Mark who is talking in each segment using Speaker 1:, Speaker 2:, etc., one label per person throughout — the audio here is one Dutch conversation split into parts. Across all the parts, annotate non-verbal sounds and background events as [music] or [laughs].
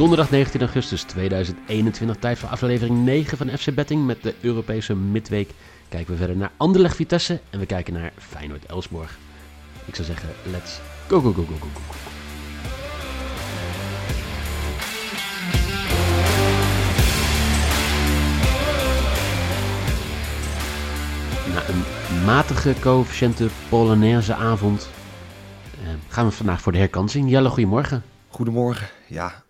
Speaker 1: Donderdag 19 augustus 2021, tijd voor aflevering 9 van FC Betting met de Europese midweek. Kijken we verder naar Anderlecht Vitesse en we kijken naar Feyenoord Elsborg. Ik zou zeggen, let's go, go, go, go, go, go. Na een matige coëfficiënte Polonaise avond eh, gaan we vandaag voor de herkansing. Jelle, goedemorgen.
Speaker 2: Goedemorgen. Ja,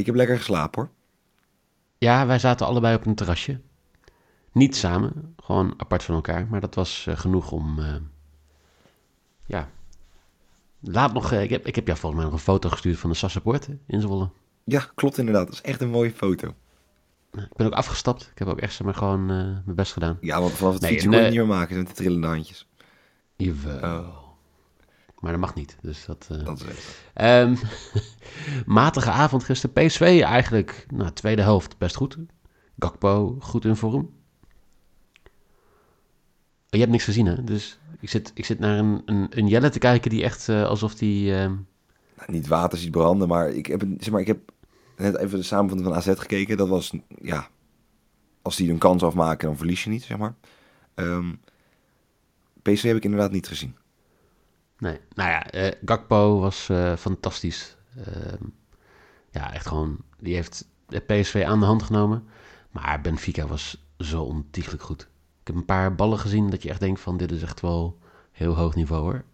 Speaker 2: ik heb lekker geslapen hoor.
Speaker 1: Ja, wij zaten allebei op een terrasje. Niet samen, gewoon apart van elkaar. Maar dat was eh, genoeg om. eh, ja. Laat nog. eh, ik, heb, ik heb jou volgens mij nog een foto gestuurd van de Sassapoort in Zwolle.
Speaker 2: Ja, klopt inderdaad. Dat is echt een mooie foto.
Speaker 1: Nou, Ik ben ook afgestapt. Ik heb ook echt zeg maar gewoon mijn best gedaan.
Speaker 2: Ja, want vanaf het
Speaker 1: Nee,
Speaker 2: fietsen
Speaker 1: en,
Speaker 2: kon je niet meer maken met die trillende handjes.
Speaker 1: Jawel.
Speaker 2: Oh,
Speaker 1: Maar dat mag niet. Dus dat. eh,
Speaker 2: dat.
Speaker 1: Ehm, [laughs] matige avond gisteren. PSV eigenlijk, nou, tweede helft best goed. Gakpo goed in vorm. Je hebt niks gezien, hè? Dus ik zit, ik zit naar een, een, een Jelle te kijken die echt eh, alsof die... ehm,
Speaker 2: Nou, niet water ziet branden, maar ik heb, zeg maar ik heb net even de samenvatting van AZ gekeken. Dat was, ja, als die een kans afmaken, dan verlies je niet, zeg maar. Ehm PSV heb ik inderdaad niet gezien.
Speaker 1: Nee, nou ja, eh, Gakpo was eh, fantastisch. Ehm, ja, echt gewoon... Die heeft de PSV aan de hand genomen. Maar Benfica was zo ontiegelijk goed. Ik heb een paar ballen gezien dat je echt denkt van... Dit is echt wel heel hoog niveau, hoor.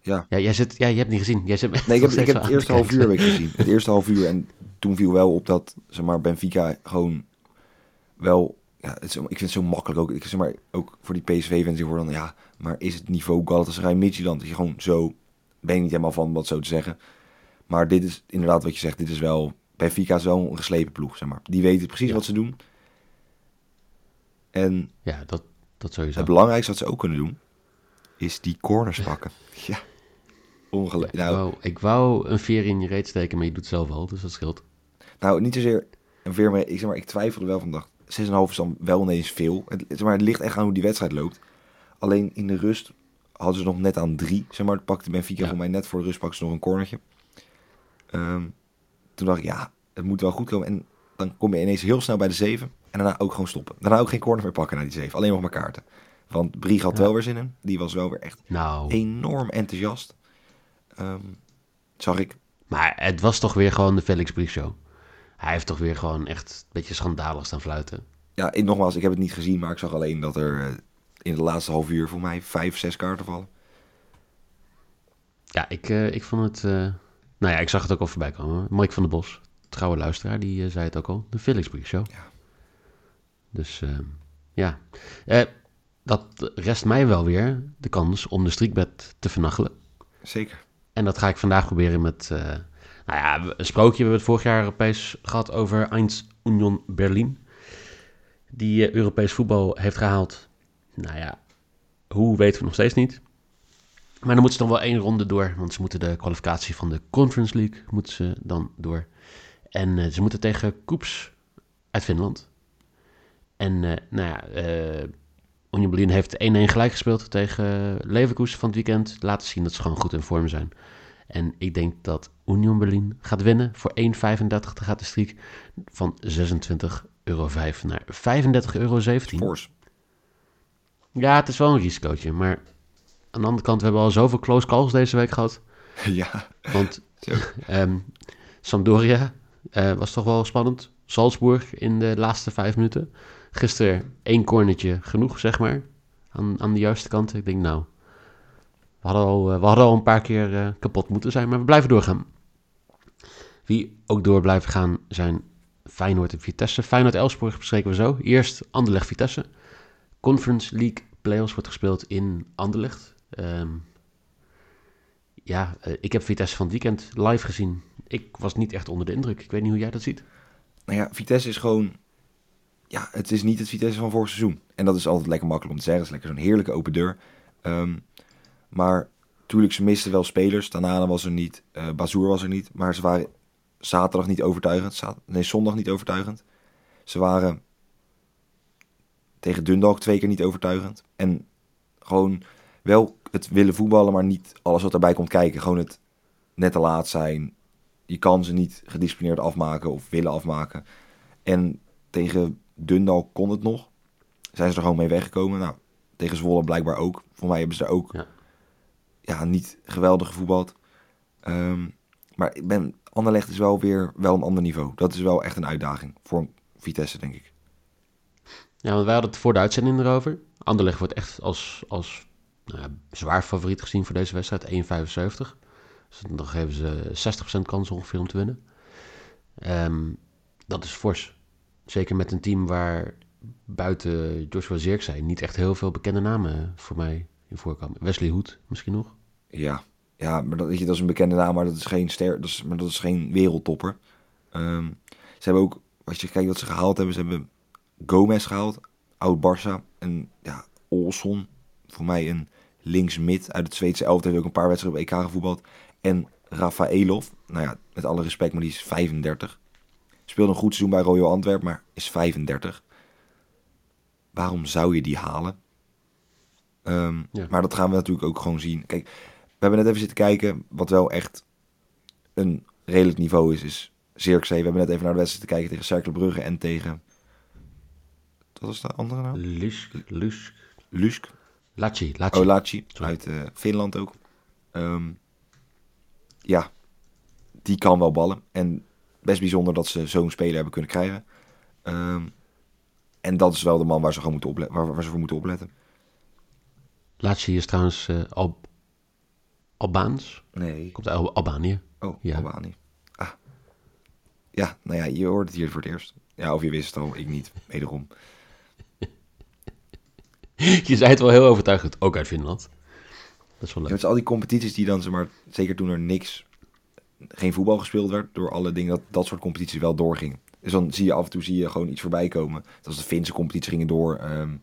Speaker 2: Ja.
Speaker 1: Ja, jij zit, ja, je hebt niet gezien. Jij zit
Speaker 2: Nee, [laughs] ik heb, ik heb het eerste half uur heb ik gezien. Het eerste half uur. En toen viel wel op dat, zeg maar, Benfica gewoon wel... Ja, het is, ik vind het zo makkelijk ook. Ik, zeg maar, ook voor die PSV-fans die worden dan... Ja, maar is het niveau Galatasaray Midtjylland? Dat je gewoon zo... Ben je niet helemaal van om dat zo te zeggen. Maar dit is inderdaad wat je zegt. Dit is wel... Benfica is wel een geslepen ploeg, zeg maar. Die weten precies
Speaker 1: Ja.
Speaker 2: wat ze doen. En
Speaker 1: Ja, dat, dat sowieso.
Speaker 2: het belangrijkste wat ze ook kunnen doen... Is die corners [laughs] pakken. Ja. Ongelooflijk.
Speaker 1: ik,
Speaker 2: Nou,
Speaker 1: ik wou een veer in je reet steken, maar je doet het zelf al, dus dat scheelt.
Speaker 2: Nou, niet zozeer een veer, maar ik, zeg maar, ik twijfelde wel van dag. 6,5 is dan wel ineens veel. Het, maar, het ligt echt aan hoe die wedstrijd loopt. Alleen in de rust hadden ze nog net aan drie. Zeg maar, pakte Benfica
Speaker 1: Ja.
Speaker 2: voor mij net voor de rust pakte ze nog een cornertje. Ehm, toen dacht ik, ja, het moet wel goed komen. En dan kom je ineens heel snel bij de 7. En daarna ook gewoon stoppen. Daarna ook geen corner meer pakken naar die 7. Alleen nog maar kaarten. Want Brie had
Speaker 1: Ja.
Speaker 2: wel weer zin in. Die was wel weer echt
Speaker 1: Nou,
Speaker 2: enorm enthousiast. Ehm, zag ik.
Speaker 1: maar het was toch weer gewoon de Felix Brief Show. Hij heeft toch weer gewoon echt een beetje schandalig staan fluiten.
Speaker 2: Ja, ik, nogmaals, ik heb het niet gezien, maar ik zag alleen dat er eh, in de laatste half uur voor mij vijf, zes kaarten vallen.
Speaker 1: Ja, ik, eh, ik vond het... eh, nou ja, ik zag het ook al voorbij komen. Mike van der Bos, trouwe luisteraar, die zei het ook al. De Felix Brief Show.
Speaker 2: Ja.
Speaker 1: Dus eh, ja, dat rest mij wel weer de kans om de streakbed te vernachelen.
Speaker 2: Zeker.
Speaker 1: En dat ga ik vandaag proberen met, nou ja, een sprookje. We hebben het vorig jaar Europees gehad over 1 Union Berlin. Die eh, Europees voetbal heeft gehaald. Nou ja, hoe weten we nog steeds niet. Maar dan moeten ze nog wel één ronde door. Want ze moeten de kwalificatie van de Conference League moeten dan door. En eh, ze moeten tegen Koeps uit Finland. En eh, nou ja, eh, Union Berlin heeft 1-1 gelijk gespeeld tegen Leverkusen van het weekend. Laten zien dat ze gewoon goed in vorm zijn. En ik denk dat Union Berlin gaat winnen. Voor 1,35 gaat de streak van 26,05 euro naar 35,17 euro. Ja, het is wel een risicootje. Maar aan de andere kant, we hebben al zoveel close calls deze week gehad. [laughs]
Speaker 2: ja,
Speaker 1: Want [laughs] [laughs] ehm, Sampdoria eh, was toch wel spannend. Salzburg in de laatste vijf minuten. Gisteren één cornertje genoeg, zeg maar. Aan, aan de juiste kant. Ik denk, nou, we hadden al, eh, we hadden al een paar keer eh, kapot moeten zijn, maar we blijven doorgaan. Wie ook door blijven gaan zijn Feyenoord en Vitesse. Feyenoord-Elsborg bespreken we zo. Eerst Anderlecht-Vitesse. Conference League play-offs wordt gespeeld in Anderlecht. Ehm, ja, eh, ik heb Vitesse van het weekend live gezien. Ik was niet echt onder de indruk. Ik weet niet hoe jij dat ziet.
Speaker 2: Nou ja, Vitesse is gewoon... Ja, het is niet het Vitesse van vorig seizoen. En dat is altijd lekker makkelijk om te zeggen. Het is lekker zo'n heerlijke open deur. Ehm, maar natuurlijk, ze misten wel spelers. Tanana was er niet. eh Bazoer was er niet. Maar ze waren zaterdag niet overtuigend. Nee, zondag niet overtuigend. Ze waren tegen Dundalk twee keer niet overtuigend. En gewoon wel het willen voetballen, maar niet alles wat erbij komt kijken. Gewoon het net te laat zijn. Je kan ze niet gedisciplineerd afmaken of willen afmaken. En tegen Dundalk kon het nog. Zijn ze er gewoon mee weggekomen. Nou, tegen Zwolle blijkbaar ook. Voor mij hebben ze daar ook
Speaker 1: Ja.
Speaker 2: Ja. niet geweldig gevoetbald. Ehm, maar ik ben, Anderlecht is wel weer wel een ander niveau. Dat is wel echt een uitdaging voor Vitesse, denk ik.
Speaker 1: Ja, want wij hadden het voor de uitzending erover. Anderlecht wordt echt als, als nou zwaar favoriet gezien voor deze wedstrijd. 1,75. Dus dan geven ze 60% kans ongeveer om te winnen. Ehm, dat is fors. Zeker met een team waar buiten Joshua Zirkzee niet echt heel veel bekende namen voor mij in. Wesley Hoed misschien nog.
Speaker 2: Ja, ja maar dat, weet je, dat is een bekende naam, maar dat is geen, ster, dat is, maar dat is geen wereldtopper. Ehm, ze hebben ook, als je kijkt wat ze gehaald hebben, ze hebben Gomez gehaald, oud Barça en ja, Olson, voor mij een links-mid uit het Zweedse elftal, heeft ook een paar wedstrijden op EK gevoetbald. En Rafaelov, nou ja, met alle respect, maar die is 35. Speelde een goed seizoen bij Royal Antwerp, maar is 35. Waarom zou je die halen? Ehm,
Speaker 1: Ja.
Speaker 2: Maar dat gaan we natuurlijk ook gewoon zien. Kijk, we hebben net even zitten kijken. Wat wel echt een redelijk niveau is, is Zirkzee. We hebben net even naar de wedstrijd te kijken tegen Cercle Brugge en tegen... Wat was de andere nou?
Speaker 1: Lusk, Lusk,
Speaker 2: Lusk.
Speaker 1: Laci, Laci.
Speaker 2: Oh.
Speaker 1: Sorry.
Speaker 2: Uit eh, Finland ook. Ehm, ja, die kan wel ballen. En best bijzonder dat ze zo'n speler hebben kunnen krijgen. Ehm, en dat is wel de man waar ze, gewoon moeten opletten, waar, waar ze voor moeten opletten.
Speaker 1: Laci is trouwens eh, Al Albaans.
Speaker 2: Nee.
Speaker 1: Komt uit Al- Albanië.
Speaker 2: Oh,
Speaker 1: Ja.
Speaker 2: Albanië. Ah. Ja, nou ja, je hoort het hier voor het eerst. Ja, of je wist het al, ik niet. Wederom. [laughs]
Speaker 1: Je zei het wel heel overtuigend, ook uit Finland. Dat is wel
Speaker 2: Ja,
Speaker 1: leuk.
Speaker 2: met al die competities die dan, zeg maar, zeker toen er niks, geen voetbal gespeeld werd, door alle dingen, dat dat soort competities wel doorgingen. Dus dan zie je af en toe zie je gewoon iets voorbij komen. Dat was de Finse competitie gingen door. ehm,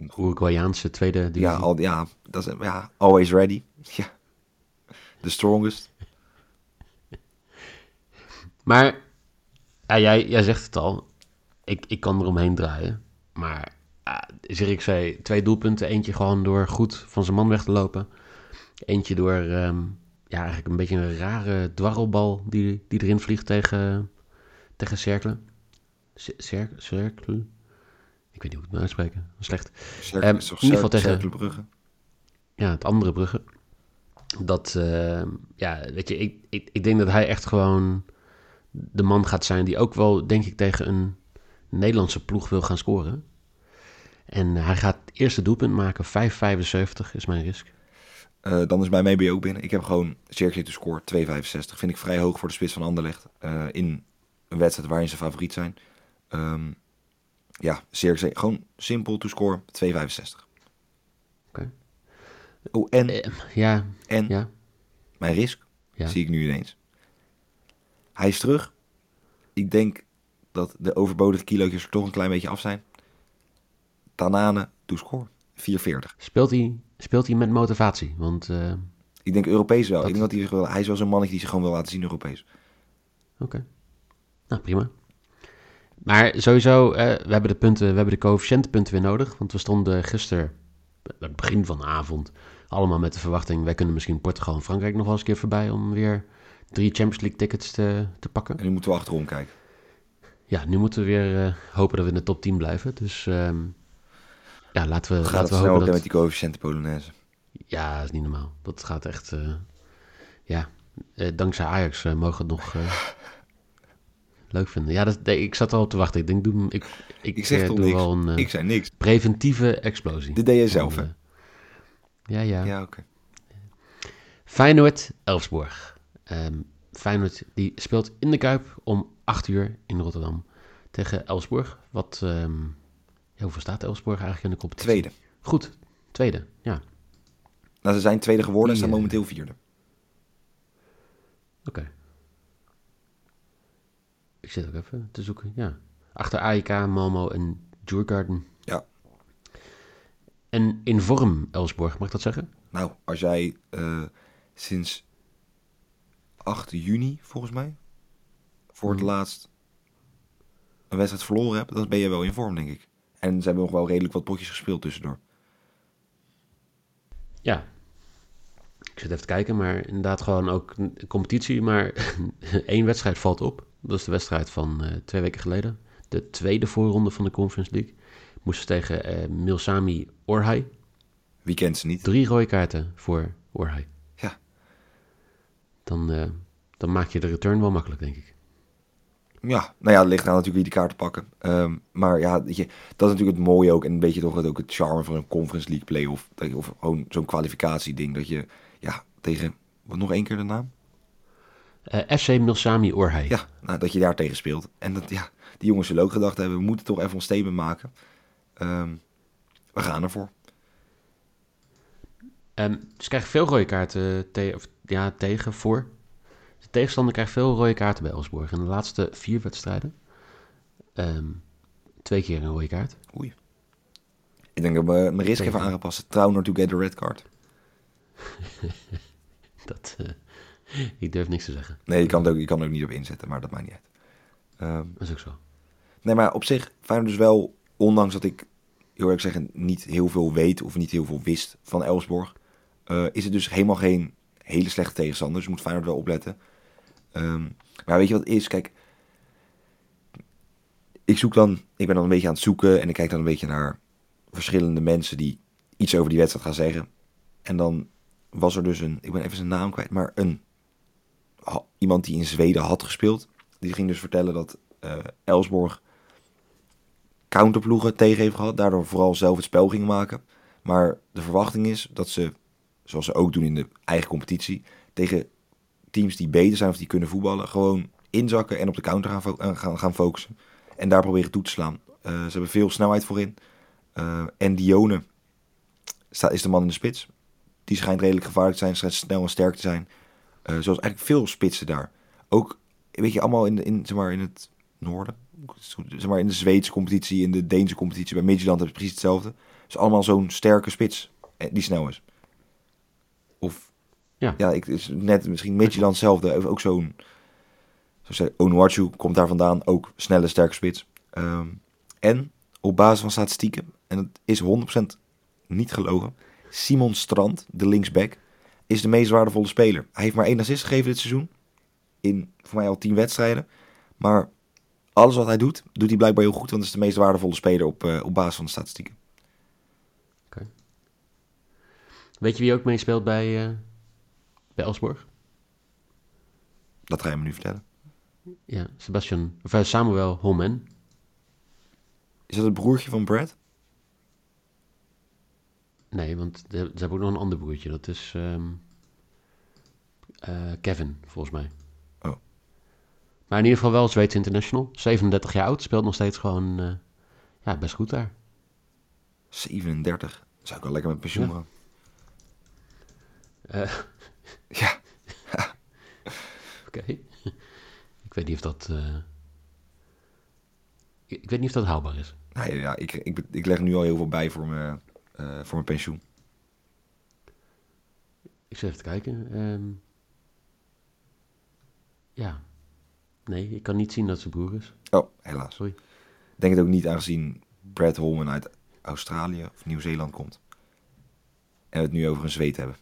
Speaker 1: Uruguayaanse tweede divisie.
Speaker 2: ja, al, ja, dat is, ja, always ready. [laughs] Ja. The strongest. [laughs]
Speaker 1: Maar ja, jij, jij zegt het al. Ik, ik kan eromheen draaien. Maar ja, ik zei twee doelpunten. Eentje gewoon door goed van zijn man weg te lopen. Eentje door ehm, ja, eigenlijk een beetje een rare dwarrelbal die, die erin vliegt tegen, tegen Cercle. Cercle? Ik weet niet hoe ik het moet uitspreken. Slecht.
Speaker 2: Cercle,
Speaker 1: Ehm,
Speaker 2: toch
Speaker 1: in ieder geval tegen-
Speaker 2: Brugge?
Speaker 1: Ja, het andere Brugge. Dat, eh, ja, weet je, ik, ik, ik denk dat hij echt gewoon de man gaat zijn die ook wel, denk ik, tegen een Nederlandse ploeg wil gaan scoren. En hij gaat het eerste doelpunt maken, 5,75 is mijn risk.
Speaker 2: Eh, dan is bij mij ook binnen. Ik heb gewoon Cirque to score 2,65. Vind ik vrij hoog voor de spits van Anderlecht. eh, in een wedstrijd waarin ze favoriet zijn. Ehm, ja, Cirque gewoon simpel to score 2,65.
Speaker 1: Oké.
Speaker 2: Oh, en,
Speaker 1: Eh, ja,
Speaker 2: en
Speaker 1: ja,
Speaker 2: mijn risk
Speaker 1: ja.
Speaker 2: zie ik nu ineens. Hij is terug. Ik denk dat de overbodige kilo's er toch een klein beetje af zijn. Tanane to score 4,40.
Speaker 1: Speelt hij, speelt hij met motivatie? Want, eh,
Speaker 2: Ik denk Europees wel.
Speaker 1: Dat-
Speaker 2: Ik denk dat hij, hij is wel zo'n mannetje die zich gewoon wil laten zien Europees.
Speaker 1: Oké. Nou, prima. Maar sowieso, eh, we hebben de punten, we hebben de coëfficiëntenpunten weer nodig. Want we stonden gisteren, bij het begin van de avond, allemaal met de verwachting... wij kunnen misschien Portugal en Frankrijk nog wel eens een keer voorbij... om weer drie Champions League tickets te, te pakken.
Speaker 2: En nu moeten we achterom kijken.
Speaker 1: Ja, nu moeten we weer eh, hopen dat we in de top 10 blijven. Dus ehm, ja, laten we,
Speaker 2: Gaat
Speaker 1: laten we hopen dat...
Speaker 2: met die coëfficiënten Polonaise.
Speaker 1: Ja, dat is niet normaal. Dat gaat echt... eh, ja, eh, dankzij Ajax eh, mogen we het nog eh, [laughs] leuk vinden. Ja, dat, nee, ik zat al op te wachten. Ik denk, doe, ik, ik,
Speaker 2: Ik zeg
Speaker 1: eh,
Speaker 2: toch
Speaker 1: doe
Speaker 2: niks?
Speaker 1: wel een eh,
Speaker 2: Ik zei niks.
Speaker 1: preventieve explosie.
Speaker 2: Dit deed je zelf, hè?
Speaker 1: ja, ja.
Speaker 2: Ja, oké.
Speaker 1: Feyenoord, Elfsborg. Ehm Feyenoord die speelt in de Kuip om 8 uur in Rotterdam tegen Elfsborg. Wat ehm, Ja, hoeveel staat Elfsborg eigenlijk in de competitie?
Speaker 2: Tweede.
Speaker 1: Goed, tweede, ja.
Speaker 2: Nou, ze zijn tweede geworden en staan momenteel vierde.
Speaker 1: Oké. Ik zit ook even te zoeken, ja. Achter AIK, Malmo en Djurgården.
Speaker 2: Ja.
Speaker 1: En in vorm Elfsborg, mag ik dat zeggen?
Speaker 2: Nou, als jij eh, sinds 8 juni, volgens mij, voor het
Speaker 1: Mhm.
Speaker 2: laatst een wedstrijd verloren hebt, dan ben je wel in vorm, denk ik. En ze hebben nog wel redelijk wat potjes gespeeld tussendoor.
Speaker 1: Ja. Ik zit even te kijken, maar inderdaad gewoon ook competitie. Maar [laughs] één wedstrijd valt op. Dat is de wedstrijd van eh, twee weken geleden. De tweede voorronde van de Conference League. Moesten ze tegen eh, Milsami Orhai.
Speaker 2: Wie kent ze niet?
Speaker 1: Drie rode kaarten voor Orhai.
Speaker 2: Ja.
Speaker 1: Dan, eh, dan maak je de return wel makkelijk, denk ik.
Speaker 2: Ja, nou ja, het ligt aan natuurlijk wie die kaarten pakken. Ehm, maar ja, weet je, dat is natuurlijk het mooie ook. En een beetje toch het, ook het charme van een Conference League play-off. Dat je- Of gewoon zo'n kwalificatieding. Dat je, ja, tegen, wat nog één keer de naam?
Speaker 1: Eh, FC Milsami Orhai.
Speaker 2: Ja, nou, dat je daar tegen speelt. En dat, ja, die jongens zullen ook gedacht hebben, we moeten toch even ons statement maken. Ehm, we gaan ervoor.
Speaker 1: Ehm, ze krijgen veel rode kaarten te- of, ja, tegen, voor. De tegenstander krijgt veel rode kaarten bij Elsborg. In de laatste vier wedstrijden. ehm, twee keer een rode kaart.
Speaker 2: Oei. Ik denk dat we mijn risk even
Speaker 1: Tegen.
Speaker 2: aangepassen. Trauner to get the red card. [laughs]
Speaker 1: Dat, eh, [laughs] ik durf niks te zeggen.
Speaker 2: Nee, je kan, het ook, je kan er ook niet op inzetten, maar dat maakt niet uit. Ehm,
Speaker 1: Dat is ook zo.
Speaker 2: Nee, maar op zich, Feyenoord dus wel, ondanks dat ik, heel eerlijk zeggen, niet heel veel weet of niet heel veel wist van Elfsborg, eh, is het dus helemaal geen hele slechte tegenstander. Dus moet Feyenoord wel opletten. Ehm, maar weet je wat het is? Kijk, ik zoek dan, ik ben dan een beetje aan het zoeken en ik kijk dan een beetje naar verschillende mensen die iets over die wedstrijd gaan zeggen. En dan was er dus een, ik ben even zijn naam kwijt, maar een, iemand die in Zweden had gespeeld. Die ging dus vertellen dat eh Elsborg counterploegen tegen heeft gehad. Daardoor vooral zelf het spel gingen maken. Maar de verwachting is dat ze, zoals ze ook doen in de eigen competitie, tegen teams die beter zijn of die kunnen voetballen, gewoon inzakken en op de counter gaan, eh, gaan, gaan focussen. En daar proberen toe te slaan. Eh, ze hebben veel snelheid voorin. Eh en Dione is de man in de spits. Die schijnt redelijk gevaarlijk te zijn, schijnt snel en sterk te zijn. Eh, zoals eigenlijk veel spitsen daar. Ook, weet je, allemaal in, de, in, zeg maar, in het noorden. Zeg maar in de Zweedse competitie, in de Deense competitie. Bij Midtjylland hebben ze precies hetzelfde. Dus allemaal zo'n sterke spits eh, die snel is. Of,
Speaker 1: Ja.
Speaker 2: ja ik, is net misschien Midtjylland hetzelfde. Ook zo'n, zoals zei, Onuachu komt daar vandaan. Ook snelle, sterke spits. Ehm, en op basis van statistieken, en het is 100% niet gelogen. Simon Strand, de linksback, is de meest waardevolle speler. Hij heeft maar één assist gegeven dit seizoen. In voor mij al tien wedstrijden. Maar alles wat hij doet, doet hij blijkbaar heel goed. Want het is de meest waardevolle speler op, eh, op basis van de statistieken.
Speaker 1: Weet je wie ook meespeelt bij, eh bij Elsborg?
Speaker 2: Dat ga je me nu vertellen.
Speaker 1: Ja, Sebastian, of eh, Samuel Holmen.
Speaker 2: Is dat het broertje van Brad?
Speaker 1: Nee, want de- ze hebben ook nog een ander broertje. Dat is ehm, eh, Kevin, volgens mij.
Speaker 2: Oh.
Speaker 1: Maar in ieder geval wel Zweeds international. 37 jaar oud, speelt nog steeds gewoon eh, ja, best goed daar.
Speaker 2: 37. Zou ik wel lekker met pensioen
Speaker 1: Ja.
Speaker 2: gaan.
Speaker 1: Eh, [laughs]
Speaker 2: Ja. [laughs]
Speaker 1: Oké. ik weet niet of dat... ik, ik weet niet of dat haalbaar is.
Speaker 2: Nee, ja, ik, ik, ik leg nu al heel veel bij voor mijn, voor mijn pensioen.
Speaker 1: Ik zit even te kijken. ehm. ja. Nee, ik kan niet zien dat ze broer is.
Speaker 2: Oh, helaas.
Speaker 1: Sorry.
Speaker 2: Denk het ook niet aangezien Brad Holman uit Australië of Nieuw-Zeeland komt. En we het nu over een zweet hebben.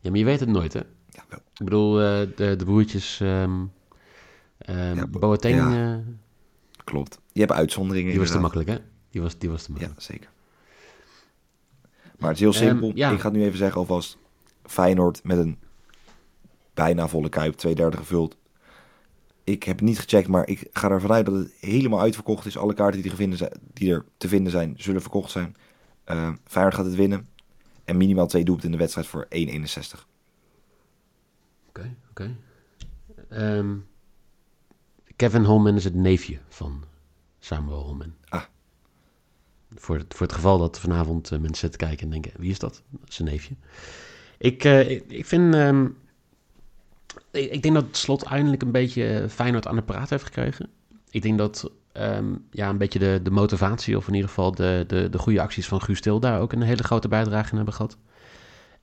Speaker 1: Ja, maar je weet het nooit, hè?
Speaker 2: Ja, wel.
Speaker 1: Ik bedoel, eh, de, de broertjes... ehm ehm,
Speaker 2: Ja, Bo-
Speaker 1: Boateng,
Speaker 2: ja.
Speaker 1: eh,
Speaker 2: Klopt. Je hebt uitzonderingen.
Speaker 1: die was te makkelijk, hè? Die was, die was te makkelijk.
Speaker 2: Ja, zeker. Maar het is heel
Speaker 1: Ehm,
Speaker 2: simpel.
Speaker 1: ja.
Speaker 2: Ik ga het nu even zeggen alvast. Feyenoord met een bijna volle kuip, twee derde gevuld. Ik heb niet gecheckt, maar ik ga ervan uit dat het helemaal uitverkocht is. Alle kaarten die er, zijn, die er te vinden zijn, zullen verkocht zijn. Ehm Feyenoord gaat het winnen. En minimaal twee doelpunten in de wedstrijd voor 1,61.
Speaker 1: Oké, oké. Ehm, Kevin Holman is het neefje van Samuel Holman. Voor, het, voor het geval dat vanavond mensen zitten kijken en denken, wie is dat? Zijn neefje. Ik, ik, ik, vind... Ehm, ik, denk dat slot eindelijk een beetje Feyenoord aan de praat heeft gekregen. Ik denk dat Ehm, ja, een beetje de, de motivatie, of in ieder geval de, de, de goede acties van Guus Til daar ook een hele grote bijdrage in hebben gehad.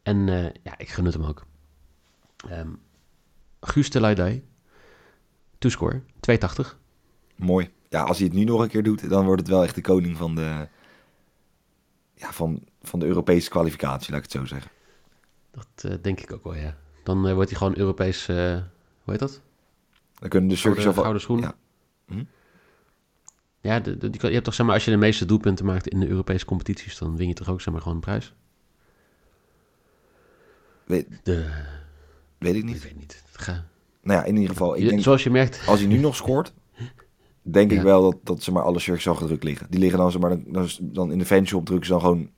Speaker 1: En ja, ik gun hem ook. Um, Guus Til toescore, 280.
Speaker 2: Mooi. Ja, als hij het nu nog een keer doet, dan wordt het wel echt de koning van de, ja, van, van de Europese kwalificatie, laat ik het zo zeggen.
Speaker 1: Dat uh, denk ik ook wel, ja. Dan uh, wordt hij gewoon Europees, uh, hoe heet dat?
Speaker 2: Dan kunnen de Gouden,
Speaker 1: gouden schoen. Ja. Hm? Ja, de, de, je hebt toch zeg maar, als je de meeste doelpunten maakt in de Europese competities, dan win je toch ook zeg maar gewoon een prijs?
Speaker 2: Weet,
Speaker 1: de,
Speaker 2: weet ik niet.
Speaker 1: Ik weet niet. Ga.
Speaker 2: Nou ja, in ieder geval. Ik denk,
Speaker 1: Zoals je merkt.
Speaker 2: Als hij nu nog scoort, [laughs] denk ik wel dat, dat ze maar alle shirts al gedrukt liggen. Die liggen dan, zeg maar, dan, dan in de fanshop drukken ze dan gewoon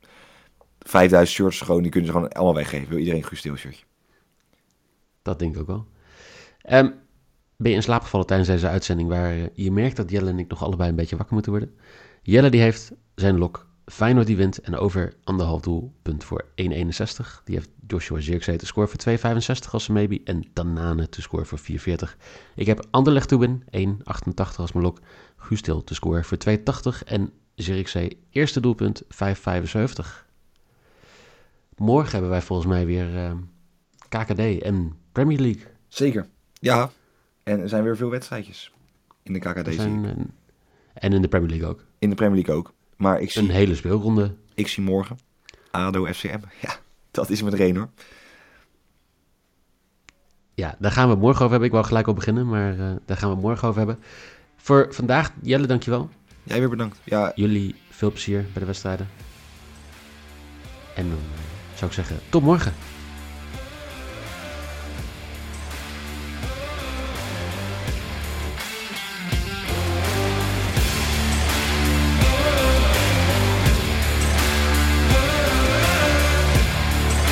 Speaker 2: 5000 shirts gewoon. Die kunnen ze gewoon allemaal weggeven. Wil iedereen een goed shirtje.
Speaker 1: Dat denk ik ook wel. Um, ben je in slaap gevallen tijdens deze uitzending waar je merkt dat Jelle en ik nog allebei een beetje wakker moeten worden. Jelle die heeft zijn lok Feyenoord die wint en over anderhalf doelpunt voor 1,61. Die heeft Joshua Zirkzee te scoren voor 2,65 als maybe en Danane te scoren voor 4,40. Ik heb Anderlecht to win, 1,88 als mijn lok. Gustil te scoren voor 2,80 en Zirkzee eerste doelpunt 5,75. Morgen hebben wij volgens mij weer uh, eh, KKD en Premier League.
Speaker 2: Zeker, ja. En er zijn weer veel wedstrijdjes in de KKD. Zijn,
Speaker 1: en in de Premier League ook.
Speaker 2: In de Premier League ook. Maar ik zie,
Speaker 1: een hele speelronde.
Speaker 2: Ik zie morgen ADO FCM. Ja, dat is reen hoor.
Speaker 1: Ja, daar gaan we morgen over hebben. Ik wou gelijk op beginnen, maar uh, daar gaan we morgen over hebben. Voor vandaag, Jelle, dankjewel.
Speaker 2: Jij weer bedankt. Ja.
Speaker 1: Jullie veel plezier bij de wedstrijden. En dan uh, zou ik zeggen, tot morgen.